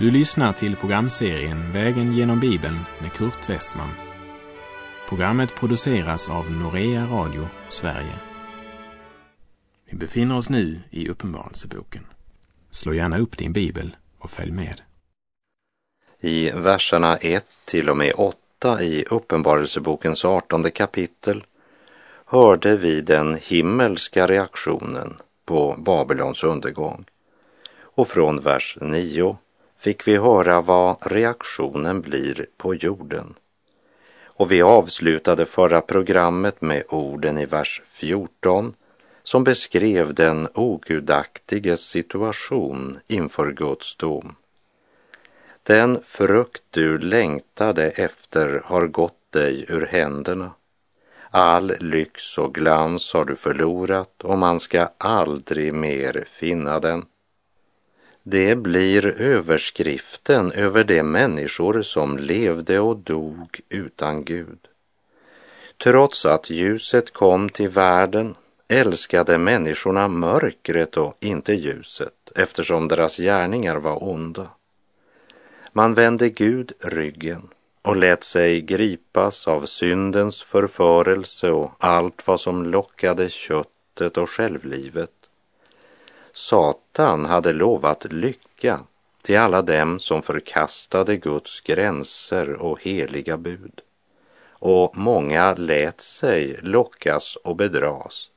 Du lyssnar till programserien Vägen genom Bibeln med Kurt Westman. Programmet produceras av Norea Radio Sverige. Vi befinner oss nu i Uppenbarelseboken. Slå gärna upp din bibel och följ med. I verserna 1 till och med 8 i Uppenbarelsebokens artonde kapitel hörde vi den himmelska reaktionen på Babylons undergång. Och från vers 9 fick vi höra vad reaktionen blir på jorden. Och vi avslutade förra programmet med orden i vers 14 som beskrev den ogudaktiges situation inför Guds dom. Den frukt du längtade efter har gått dig ur händerna. All lyx och glans har du förlorat och man ska aldrig mer finna den. Det blir överskriften över de människor som levde och dog utan Gud. Trots att ljuset kom till världen älskade människorna mörkret och inte ljuset eftersom deras gärningar var onda. Man vände Gud ryggen och lät sig gripas av syndens förförelse och allt vad som lockade köttet och självlivet. Satan hade lovat lycka till alla dem som förkastade Guds gränser och heliga bud. Och många lät sig lockas och bedras.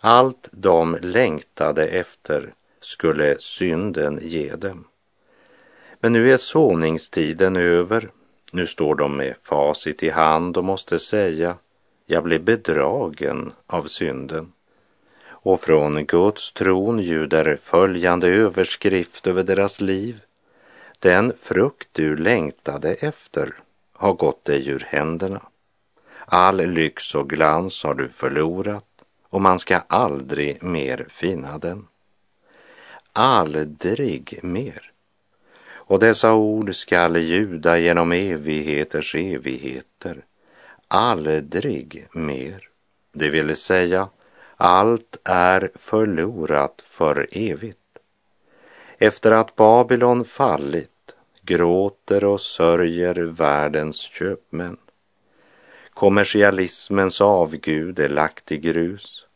Allt de längtade efter skulle synden ge dem. Men nu är såningstiden över. Nu står de med facit i hand och måste säga, jag blev bedragen av synden. Och från Guds tron ljuder följande överskrift över deras liv. Den frukt du längtade efter har gått dig ur händerna. All lyx och glans har du förlorat och man ska aldrig mer finna den. Aldrig mer. Och dessa ord skall ljuda genom evigheters evigheter. Aldrig mer. Det vill säga, allt är förlorat för evigt. Efter att Babylon fallit gråter och sörjer världens köpmän. Kommersialismens avgud är lagt i grus.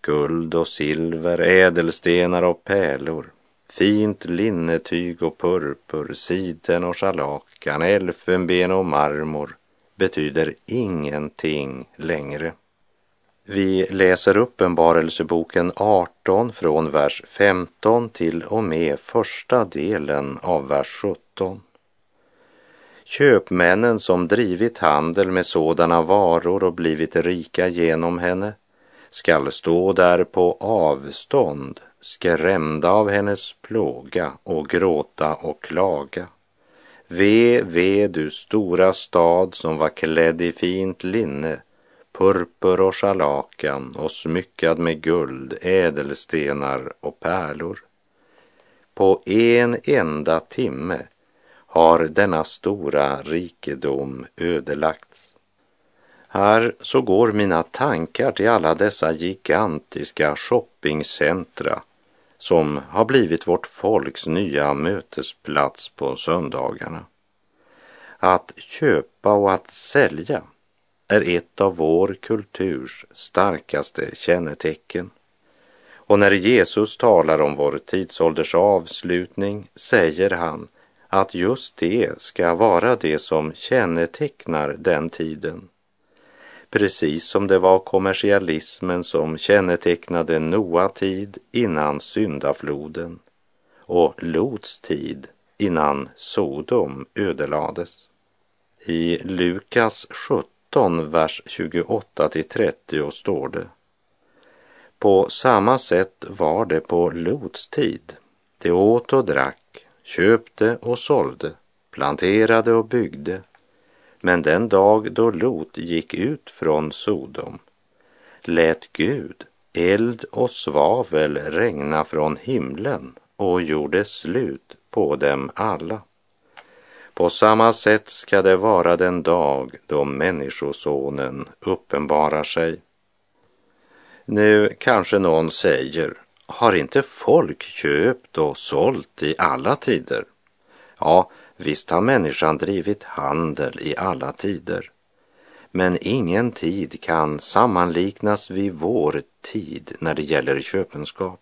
Guld och silver, ädelstenar och pärlor, fint linnetyg och purpur, siden och scharlakan, elfenben och marmor betyder ingenting längre. Vi läser Uppenbarelseboken 18 från vers 15 till och med första delen av vers 17. Köpmännen som drivit handel med sådana varor och blivit rika genom henne skall stå där på avstånd, skrämda av hennes plåga och gråta och klaga. Ve, ve, du stora stad som var klädd i fint linne, purpur och scharlakan och smyckad med guld, ädelstenar och pärlor. På en enda timme har denna stora rikedom ödelagts. Här så går mina tankar till alla dessa gigantiska shoppingcentra som har blivit vårt folks nya mötesplats på söndagarna. Att köpa och att sälja är ett av vår kulturs starkaste kännetecken. Och när Jesus talar om vår tidsålders avslutning säger han att just det ska vara det som kännetecknar den tiden. Precis som det var kommersialismen som kännetecknade Noa tid innan syndafloden och Lots tid innan Sodom ödelades. I Lukas 17 13, vers 28 till 30 står det. På samma sätt var det på Lots tid. De åt och drack, köpte och sålde, planterade och byggde. Men den dag då Lot gick ut från Sodom lät Gud eld och svavel regna från himlen och gjorde slut på dem alla. På samma sätt ska det vara den dag då Människosonen uppenbarar sig. Nu kanske någon säger, har inte folk köpt och sålt i alla tider? Ja, visst har människan drivit handel i alla tider. Men ingen tid kan sammanliknas vid vår tid när det gäller köpenskap.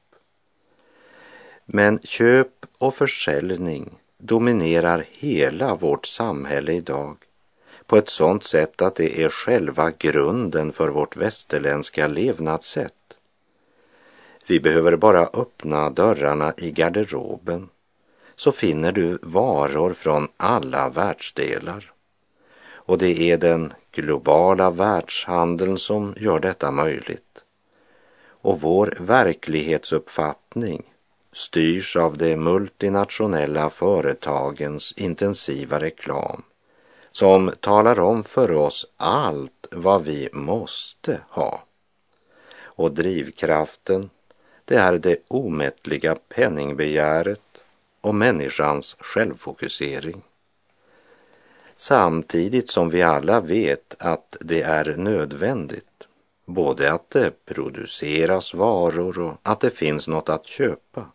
Men köp och försäljning dominerar hela vårt samhälle idag på ett sådant sätt att det är själva grunden för vårt västerländska levnadssätt. Vi behöver bara öppna dörrarna i garderoben så finner du varor från alla världsdelar. Och det är den globala världshandeln som gör detta möjligt. Och vår verklighetsuppfattning styrs av de multinationella företagens intensiva reklam som talar om för oss allt vad vi måste ha. Och drivkraften, det är det omättliga penningbegäret och människans självfokusering. Samtidigt som vi alla vet att det är nödvändigt både att det produceras varor och att det finns något att köpa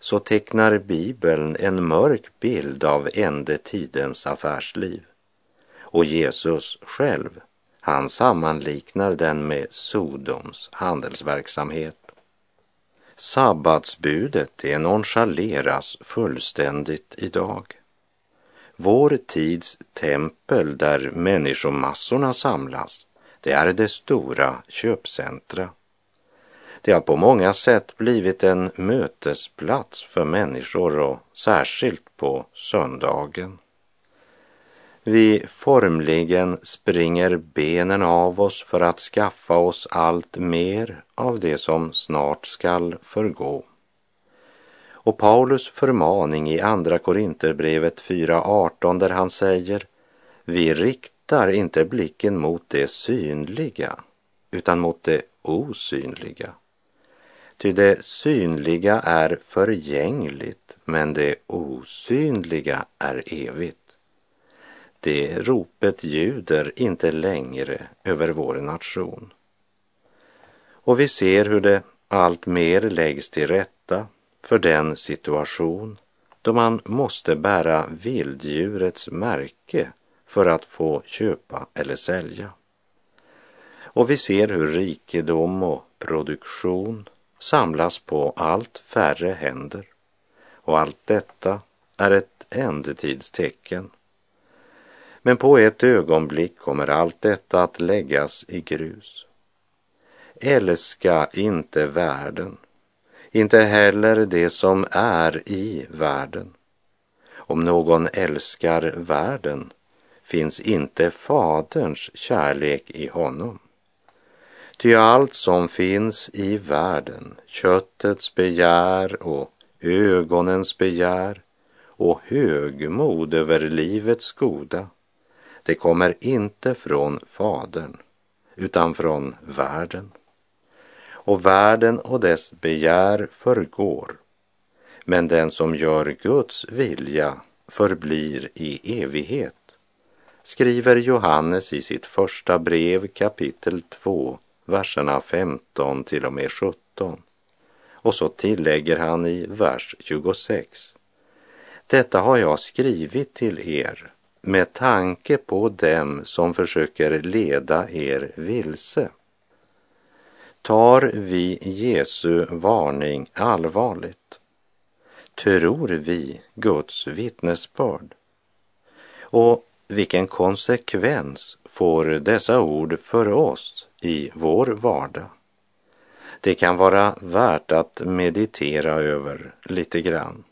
så tecknar Bibeln en mörk bild av ändetidens affärsliv. Och Jesus själv, han sammanliknar den med Sodoms handelsverksamhet. Sabbatsbudet det nonchaleras fullständigt idag. Vår tids tempel där människomassorna samlas, det är det stora köpcentra. Det har på många sätt blivit en mötesplats för människor och särskilt på söndagen. Vi formligen springer benen av oss för att skaffa oss allt mer av det som snart skall förgå. Och Paulus förmaning i Andra Korinterbrevet 4.18 där han säger Vi riktar inte blicken mot det synliga utan mot det osynliga. Ty det synliga är förgängligt men det osynliga är evigt. Det ropet ljuder inte längre över vår nation. Och vi ser hur det allt mer läggs till rätta för den situation då man måste bära vilddjurets märke för att få köpa eller sälja. Och vi ser hur rikedom och produktion samlas på allt färre händer. Och allt detta är ett ändetidstecken. Men på ett ögonblick kommer allt detta att läggas i grus. Älska inte världen, inte heller det som är i världen. Om någon älskar världen finns inte Faderns kärlek i honom. Ty allt som finns i världen, köttets begär och ögonens begär och högmod över livets goda, det kommer inte från Fadern, utan från världen. Och världen och dess begär förgår, men den som gör Guds vilja förblir i evighet, skriver Johannes i sitt första brev kapitel 2, verserna 15 till och med 17. Och så tillägger han i vers 26. Detta har jag skrivit till er med tanke på dem som försöker leda er vilse. Tar vi Jesu varning allvarligt? Tror vi Guds vittnesbörd? Och vilken konsekvens får dessa ord för oss i vår vardag? Det kan vara värt att meditera över lite grann.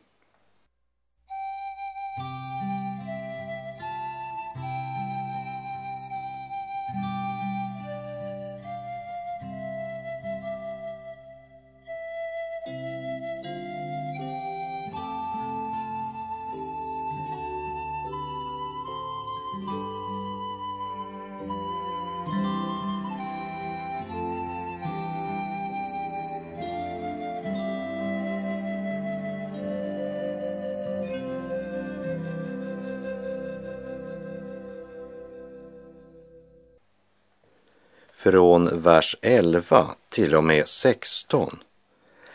Vers 11 till och med 16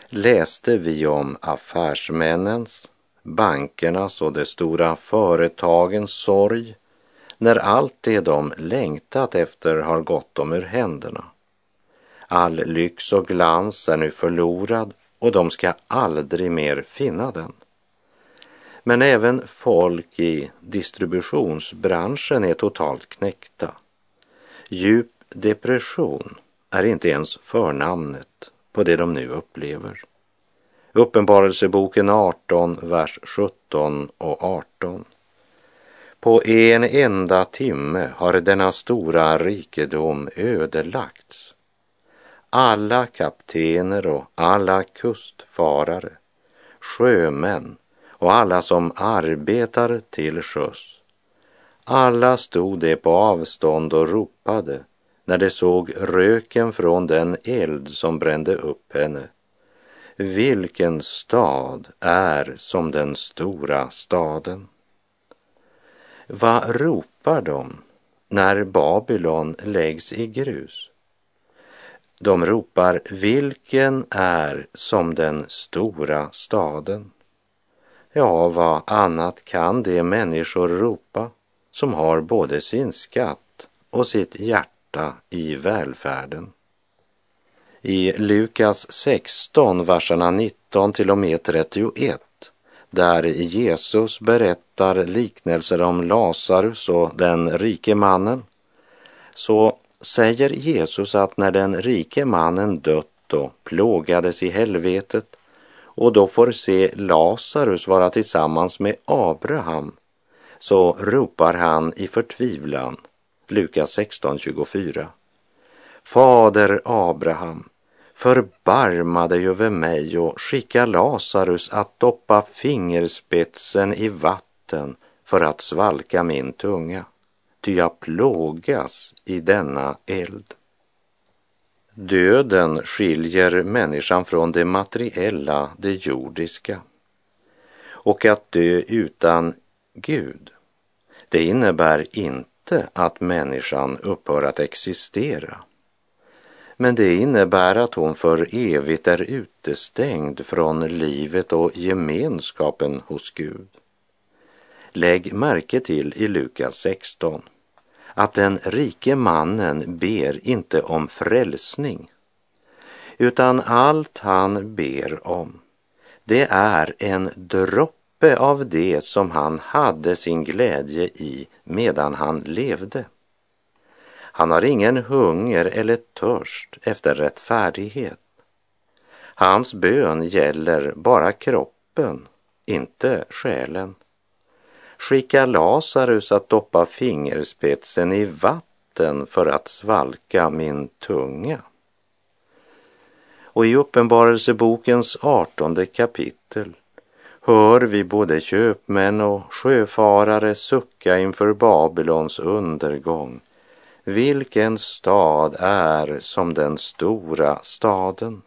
läste vi om affärsmännens, bankernas och de stora företagens sorg när allt det de längtat efter har gått dem ur händerna. All lyx och glans är nu förlorad och de ska aldrig mer finna den. Men även folk i distributionsbranschen är totalt knäckta. Djup depression är inte ens förnamnet på det de nu upplever. Uppenbarelseboken 18, vers 17 och 18. På en enda timme har denna stora rikedom ödelagts. Alla kaptener och alla kustfarare, sjömän och alla som arbetar till sjöss. Alla stod de på avstånd och ropade när de såg röken från den eld som brände upp henne. Vilken stad är som den stora staden? Vad ropar de när Babylon läggs i grus? De ropar, vilken är som den stora staden? Ja, vad annat kan de människor ropa som har både sin skatt och sitt hjärta i välfärden? I Lukas 16, verserna 19 till och med 31, där Jesus berättar liknelser om Lazarus och den rike mannen, så säger Jesus att när den rike mannen dött och plågades i helvetet och då får se Lazarus vara tillsammans med Abraham så ropar han i förtvivlan, Lukas 16.24. Fader Abraham, förbarma dig över mig och skicka Lazarus att doppa fingerspetsen i vatten för att svalka min tunga, ty jag plågas i denna eld. Döden skiljer människan från det materiella, det jordiska. Och att dö utan Gud, det innebär inte att människan upphör att existera. Men det innebär att hon för evigt är utestängd från livet och gemenskapen hos Gud. Lägg märke till i Lukas 16 att den rike mannen ber inte om frälsning, utan allt han ber om, det är en droppe av det som han hade sin glädje i medan han levde. Han har ingen hunger eller törst efter rättfärdighet. Hans bön gäller bara kroppen, inte själen. Skicka Lazarus att doppa fingerspetsen i vatten för att svalka min tunga. Och i Uppenbarelsebokens artonde kapitel hör vi både köpmän och sjöfarare sucka inför Babylons undergång vilken stad är som den stora staden?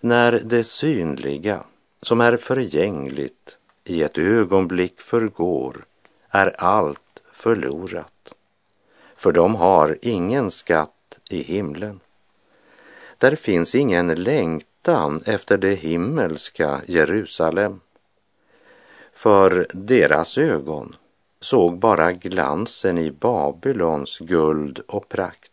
När det synliga, som är förgängligt, i ett ögonblick förgår, är allt förlorat. För de har ingen skatt i himlen. Där finns ingen längtan längtan efter det himmelska Jerusalem. För deras ögon såg bara glansen i Babylons guld och prakt.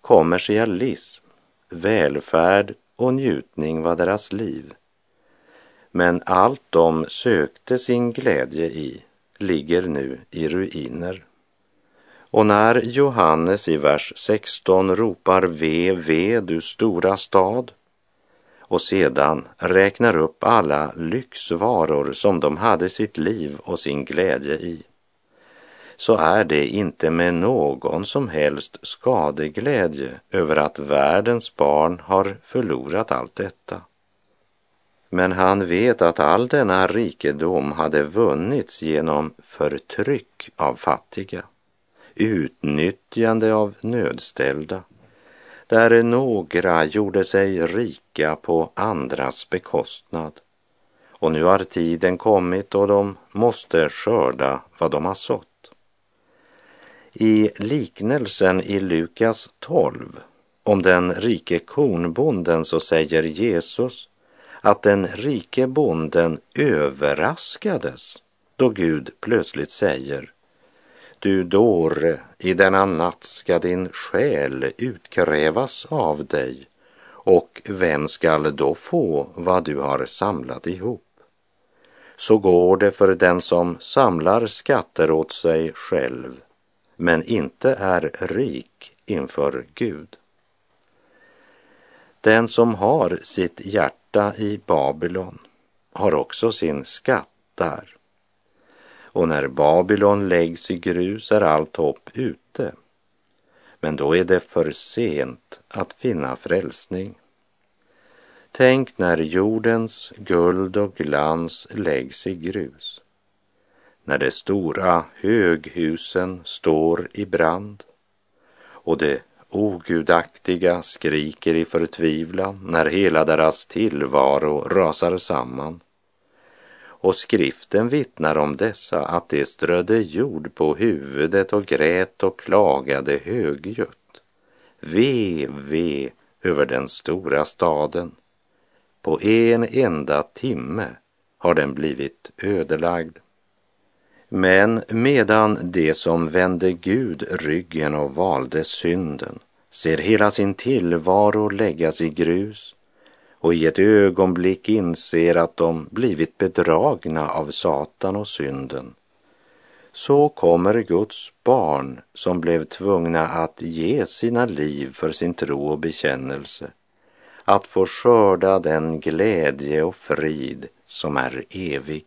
Kommersialism, välfärd och njutning var deras liv. Men allt de sökte sin glädje i ligger nu i ruiner. Och när Johannes i vers 16 ropar ve, ve, du stora stad och sedan räknar upp alla lyxvaror som de hade sitt liv och sin glädje i, så är det inte med någon som helst skadeglädje över att världens barn har förlorat allt detta. Men han vet att all denna rikedom hade vunnits genom förtryck av fattiga, utnyttjande av nödställda, där några gjorde sig rika på andras bekostnad. Och nu har tiden kommit och de måste skörda vad de har sått. I liknelsen i Lukas 12 om den rike kornbonden så säger Jesus att den rike bonden överraskades då Gud plötsligt säger du dåre, i denna natt ska din själ utkrävas av dig och vem skall då få vad du har samlat ihop? Så går det för den som samlar skatter åt sig själv men inte är rik inför Gud. Den som har sitt hjärta i Babylon har också sin skatt där. Och när Babylon läggs i grus är allt hopp ute. Men då är det för sent att finna frälsning. Tänk när jordens guld och glans läggs i grus. När de stora höghusen står i brand och det ogudaktiga skriker i förtvivlan när hela deras tillvaro rasar samman. Och skriften vittnar om dessa att de strödde jord på huvudet och grät och klagade högljutt. Ve, ve över den stora staden. På en enda timme har den blivit ödelagd. Men medan de som vände Gud ryggen och valde synden ser hela sin tillvaro läggas i grus och i ett ögonblick inser att de blivit bedragna av Satan och synden, så kommer Guds barn som blev tvungna att ge sina liv för sin tro och bekännelse, att få skörda den glädje och frid som är evig.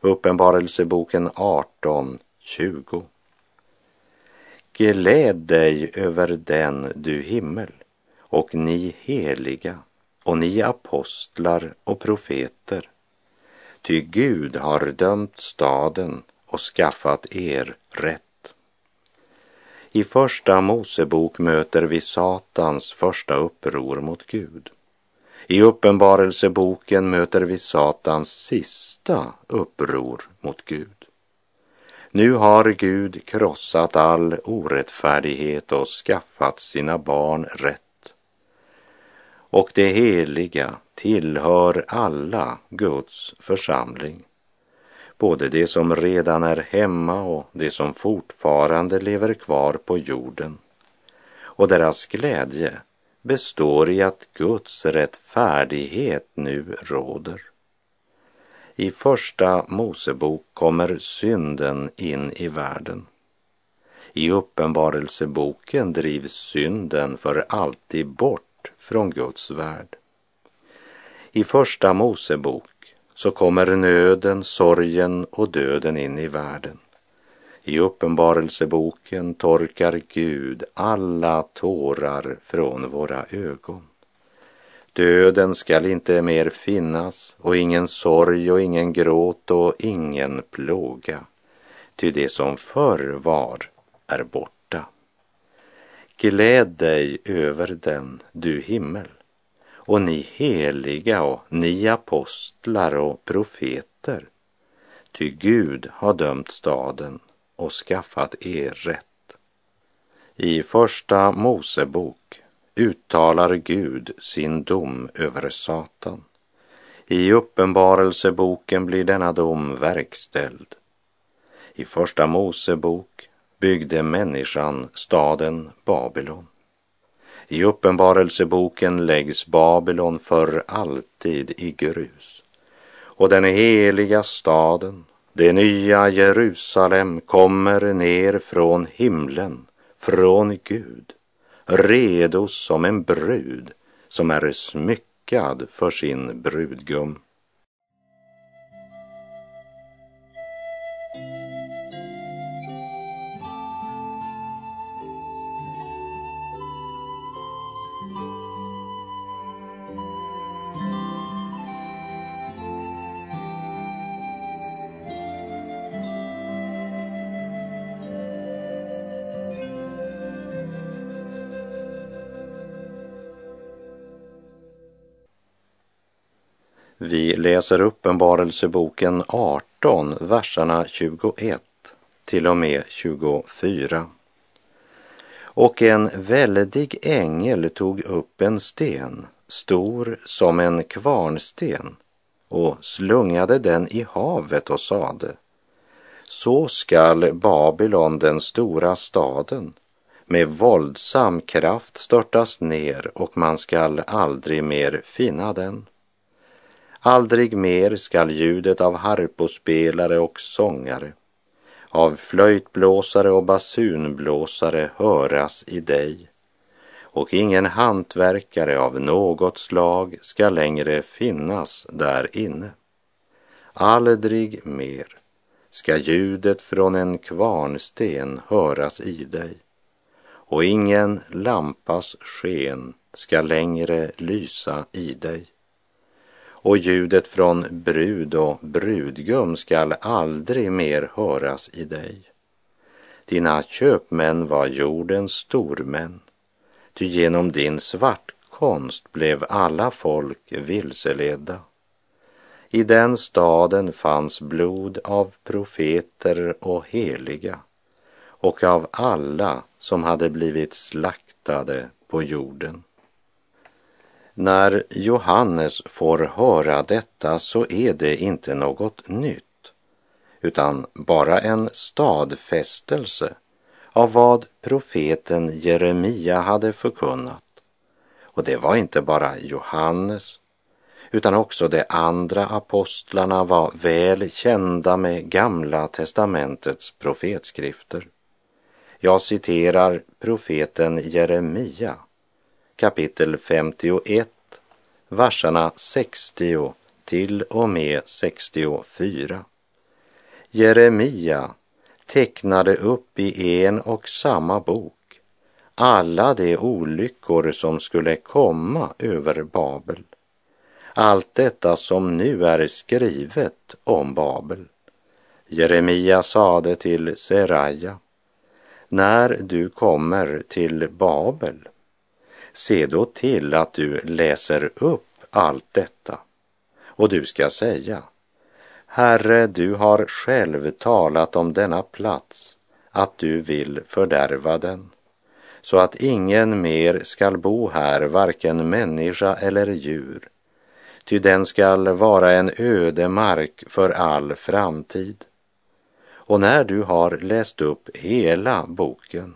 Uppenbarelseboken 18, 20. Gläd dig över den, du himmel, och ni heliga, och ni apostlar och profeter. Ty Gud har dömt staden och skaffat er rätt. I första Mosebok möter vi Satans första uppror mot Gud. I Uppenbarelseboken möter vi Satans sista uppror mot Gud. Nu har Gud krossat all orättfärdighet och skaffat sina barn rätt. Och det heliga tillhör alla Guds församling, både de som redan är hemma och de som fortfarande lever kvar på jorden. Och deras glädje består i att Guds rättfärdighet nu råder. I första Mosebok kommer synden in i världen. I Uppenbarelseboken drivs synden för alltid bort från Guds värld. I första Mosebok så kommer nöden, sorgen och döden in i världen. I Uppenbarelseboken torkar Gud alla tårar från våra ögon. Döden skall inte mer finnas och ingen sorg och ingen gråt och ingen plåga, ty det som förr var är borta. Gläd dig över den, du himmel, och ni heliga och ni apostlar och profeter, ty Gud har dömt staden och skaffat er rätt. I Första Mosebok uttalar Gud sin dom över Satan. I Uppenbarelseboken blir denna dom verkställd. I Första Mosebok byggde människan staden Babylon. I Uppenbarelseboken läggs Babylon för alltid i grus och den heliga staden, det nya Jerusalem, kommer ner från himlen, från Gud redo som en brud som är smyckad för sin brudgum. Läser Uppenbarelseboken 18, verserna 21 till och med 24. Och en väldig ängel tog upp en sten stor som en kvarnsten och slungade den i havet och sade så skall Babylon, den stora staden, med våldsam kraft störtas ner och man skall aldrig mer finna den. Aldrig mer skall ljudet av harpospelare och sångare, av flöjtblåsare och basunblåsare höras i dig och ingen hantverkare av något slag ska längre finnas där inne. Aldrig mer ska ljudet från en kvarnsten höras i dig och ingen lampas sken ska längre lysa i dig. Och ljudet från brud och brudgum skall aldrig mer höras i dig. Dina köpmän var jordens stormän, ty genom din svartkonst blev alla folk vilseledda. I den staden fanns blod av profeter och heliga och av alla som hade blivit slaktade på jorden. När Johannes får höra detta så är det inte något nytt, utan bara en stadfästelse av vad profeten Jeremia hade förkunnat. Och det var inte bara Johannes, utan också de andra apostlarna var väl kända med Gamla testamentets profetskrifter. Jag citerar profeten Jeremia kapitel 51, verserna 60 till och med 64. Jeremia tecknade upp i en och samma bok alla de olyckor som skulle komma över Babel. Allt detta som nu är skrivet om Babel. Jeremia sade till Seraja, när du kommer till Babel, se då till att du läser upp allt detta. Och du ska säga, Herre, du har själv talat om denna plats, att du vill fördärva den, så att ingen mer skall bo här, varken människa eller djur, ty den skall vara en öde mark för all framtid. Och när du har läst upp hela boken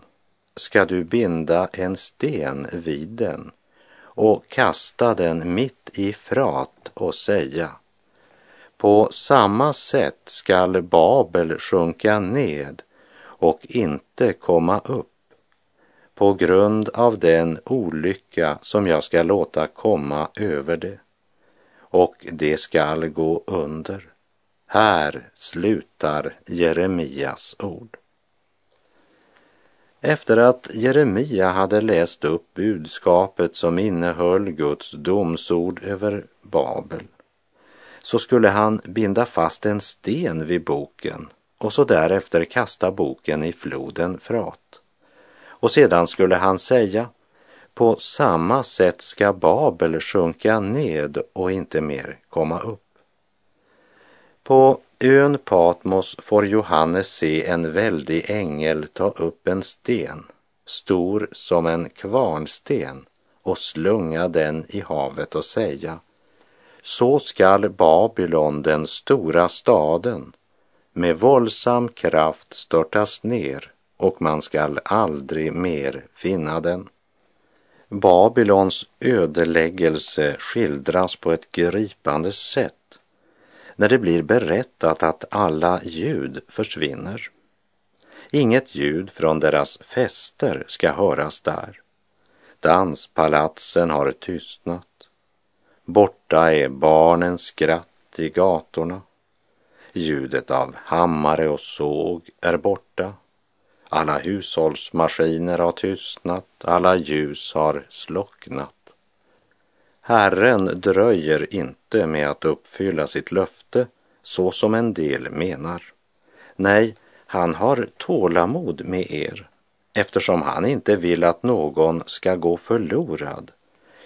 ska du binda en sten vid den och kasta den mitt i Frat och säga på samma sätt skall Babel sjunka ned och inte komma upp på grund av den olycka som jag ska låta komma över det och det skall gå under. Här slutar Jeremias ord. Efter att Jeremia hade läst upp budskapet som innehöll Guds domsord över Babel så skulle han binda fast en sten vid boken och så därefter kasta boken i floden Frat. Och sedan skulle han säga på samma sätt ska Babel sjunka ned och inte mer komma upp. På ön Patmos får Johannes se en väldig ängel ta upp en sten, stor som en kvarnsten, och slunga den i havet och säga så skall Babylon, den stora staden, med våldsam kraft störtas ner och man skall aldrig mer finna den. Babylons ödeläggelse skildras på ett gripande sätt när det blir berättat att alla ljud försvinner. Inget ljud från deras fester ska höras där. Danspalatsen har tystnat. Borta är barnens skratt i gatorna. Ljudet av hammare och såg är borta. Alla hushållsmaskiner har tystnat, alla ljus har slocknat. Herren dröjer inte med att uppfylla sitt löfte så som en del menar. Nej, han har tålamod med er eftersom han inte vill att någon ska gå förlorad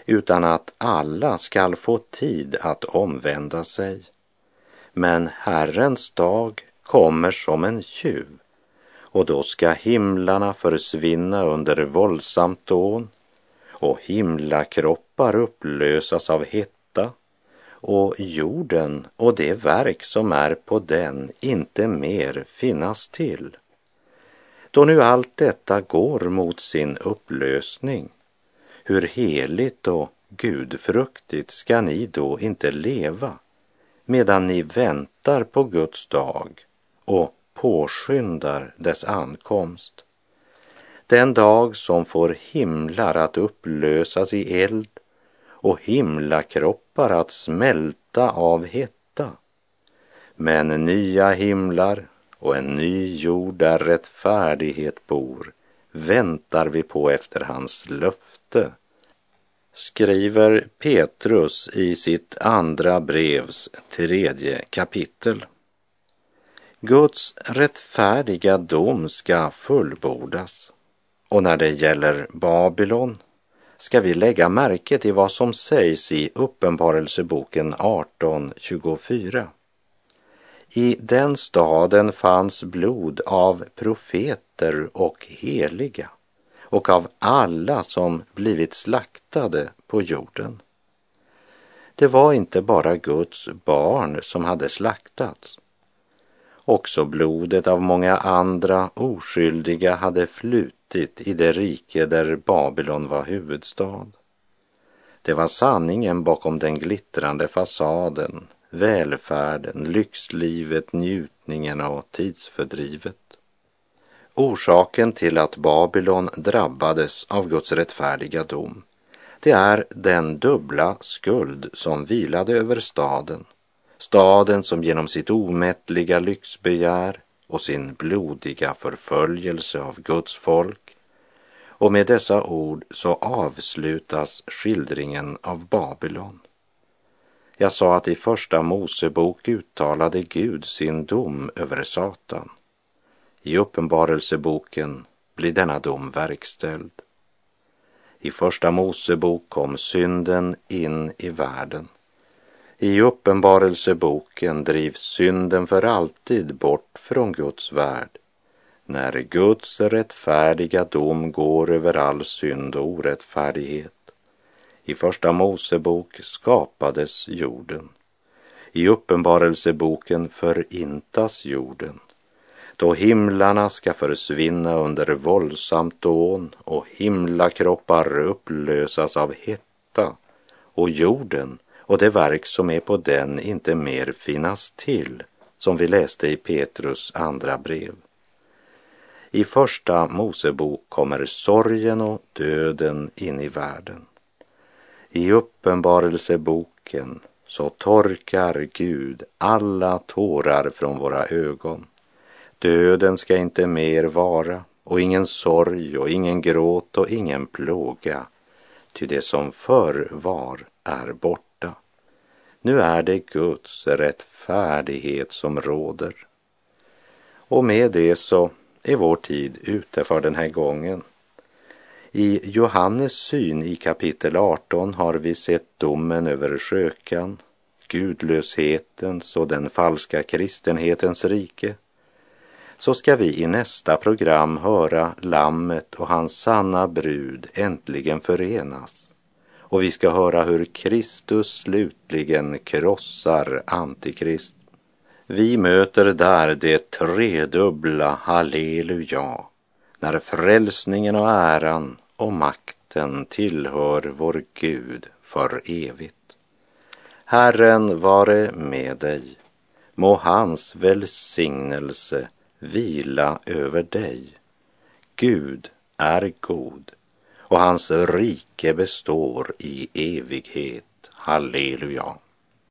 utan att alla skall få tid att omvända sig. Men Herrens dag kommer som en tjuv och då ska himlarna försvinna under våldsamt dån och himlakroppar upplösas av hetta och jorden och det verk som är på den inte mer finnas till. Då nu allt detta går mot sin upplösning, hur heligt och gudfruktigt ska ni då inte leva medan ni väntar på Guds dag och påskyndar dess ankomst? Den dag som får himlar att upplösas i eld och himlakroppar att smälta av hetta. Men nya himlar och en ny jord där rättfärdighet bor väntar vi på efter hans löfte, skriver Petrus i sitt andra brevs tredje kapitel. Guds rättfärdiga dom ska fullbordas och när det gäller Babylon ska vi lägga märke till vad som sägs i Uppenbarelseboken 18.24. I den staden fanns blod av profeter och heliga och av alla som blivit slaktade på jorden. Det var inte bara Guds barn som hade slaktats. Också blodet av många andra oskyldiga hade flutit i det rike där Babylon var huvudstad. Det var sanningen bakom den glittrande fasaden, välfärden, lyxlivet, njutningen och tidsfördrivet. Orsaken till att Babylon drabbades av Guds rättfärdiga dom, det är den dubbla skuld som vilade över staden Staden som genom sitt omättliga lyxbegär och sin blodiga förföljelse av Guds folk. Och med dessa ord så avslutas skildringen av Babylon. Jag sa att i första Mosebok uttalade Gud sin dom över Satan. I Uppenbarelseboken blir denna dom verkställd. I första Mosebok kom synden in i världen i Uppenbarelseboken drivs synden för alltid bort från Guds värld när Guds rättfärdiga dom går över all synd och orättfärdighet. I Första Mosebok skapades jorden. I Uppenbarelseboken förintas jorden då himlarna ska försvinna under våldsamt dån och himlakroppar upplösas av hetta och jorden och det verk som är på den inte mer finnas till, som vi läste i Petrus andra brev. I första Mosebok kommer sorgen och döden in i världen. I Uppenbarelseboken så torkar Gud alla tårar från våra ögon. Döden ska inte mer vara och ingen sorg och ingen gråt och ingen plåga, ty det som förr var är borta. Nu är det Guds rättfärdighet som råder. Och med det så är vår tid ute för den här gången. I Johannes syn i kapitel 18 har vi sett domen över skökan, gudlöshetens och den falska kristenhetens rike. Så ska vi i nästa program höra Lammet och hans sanna brud äntligen förenas och vi ska höra hur Kristus slutligen krossar Antikrist. Vi möter där det tredubbla halleluja, när frälsningen och äran och makten tillhör vår Gud för evigt. Herren vare med dig. Må hans välsignelse vila över dig. Gud är god och hans rike består i evighet. Halleluja.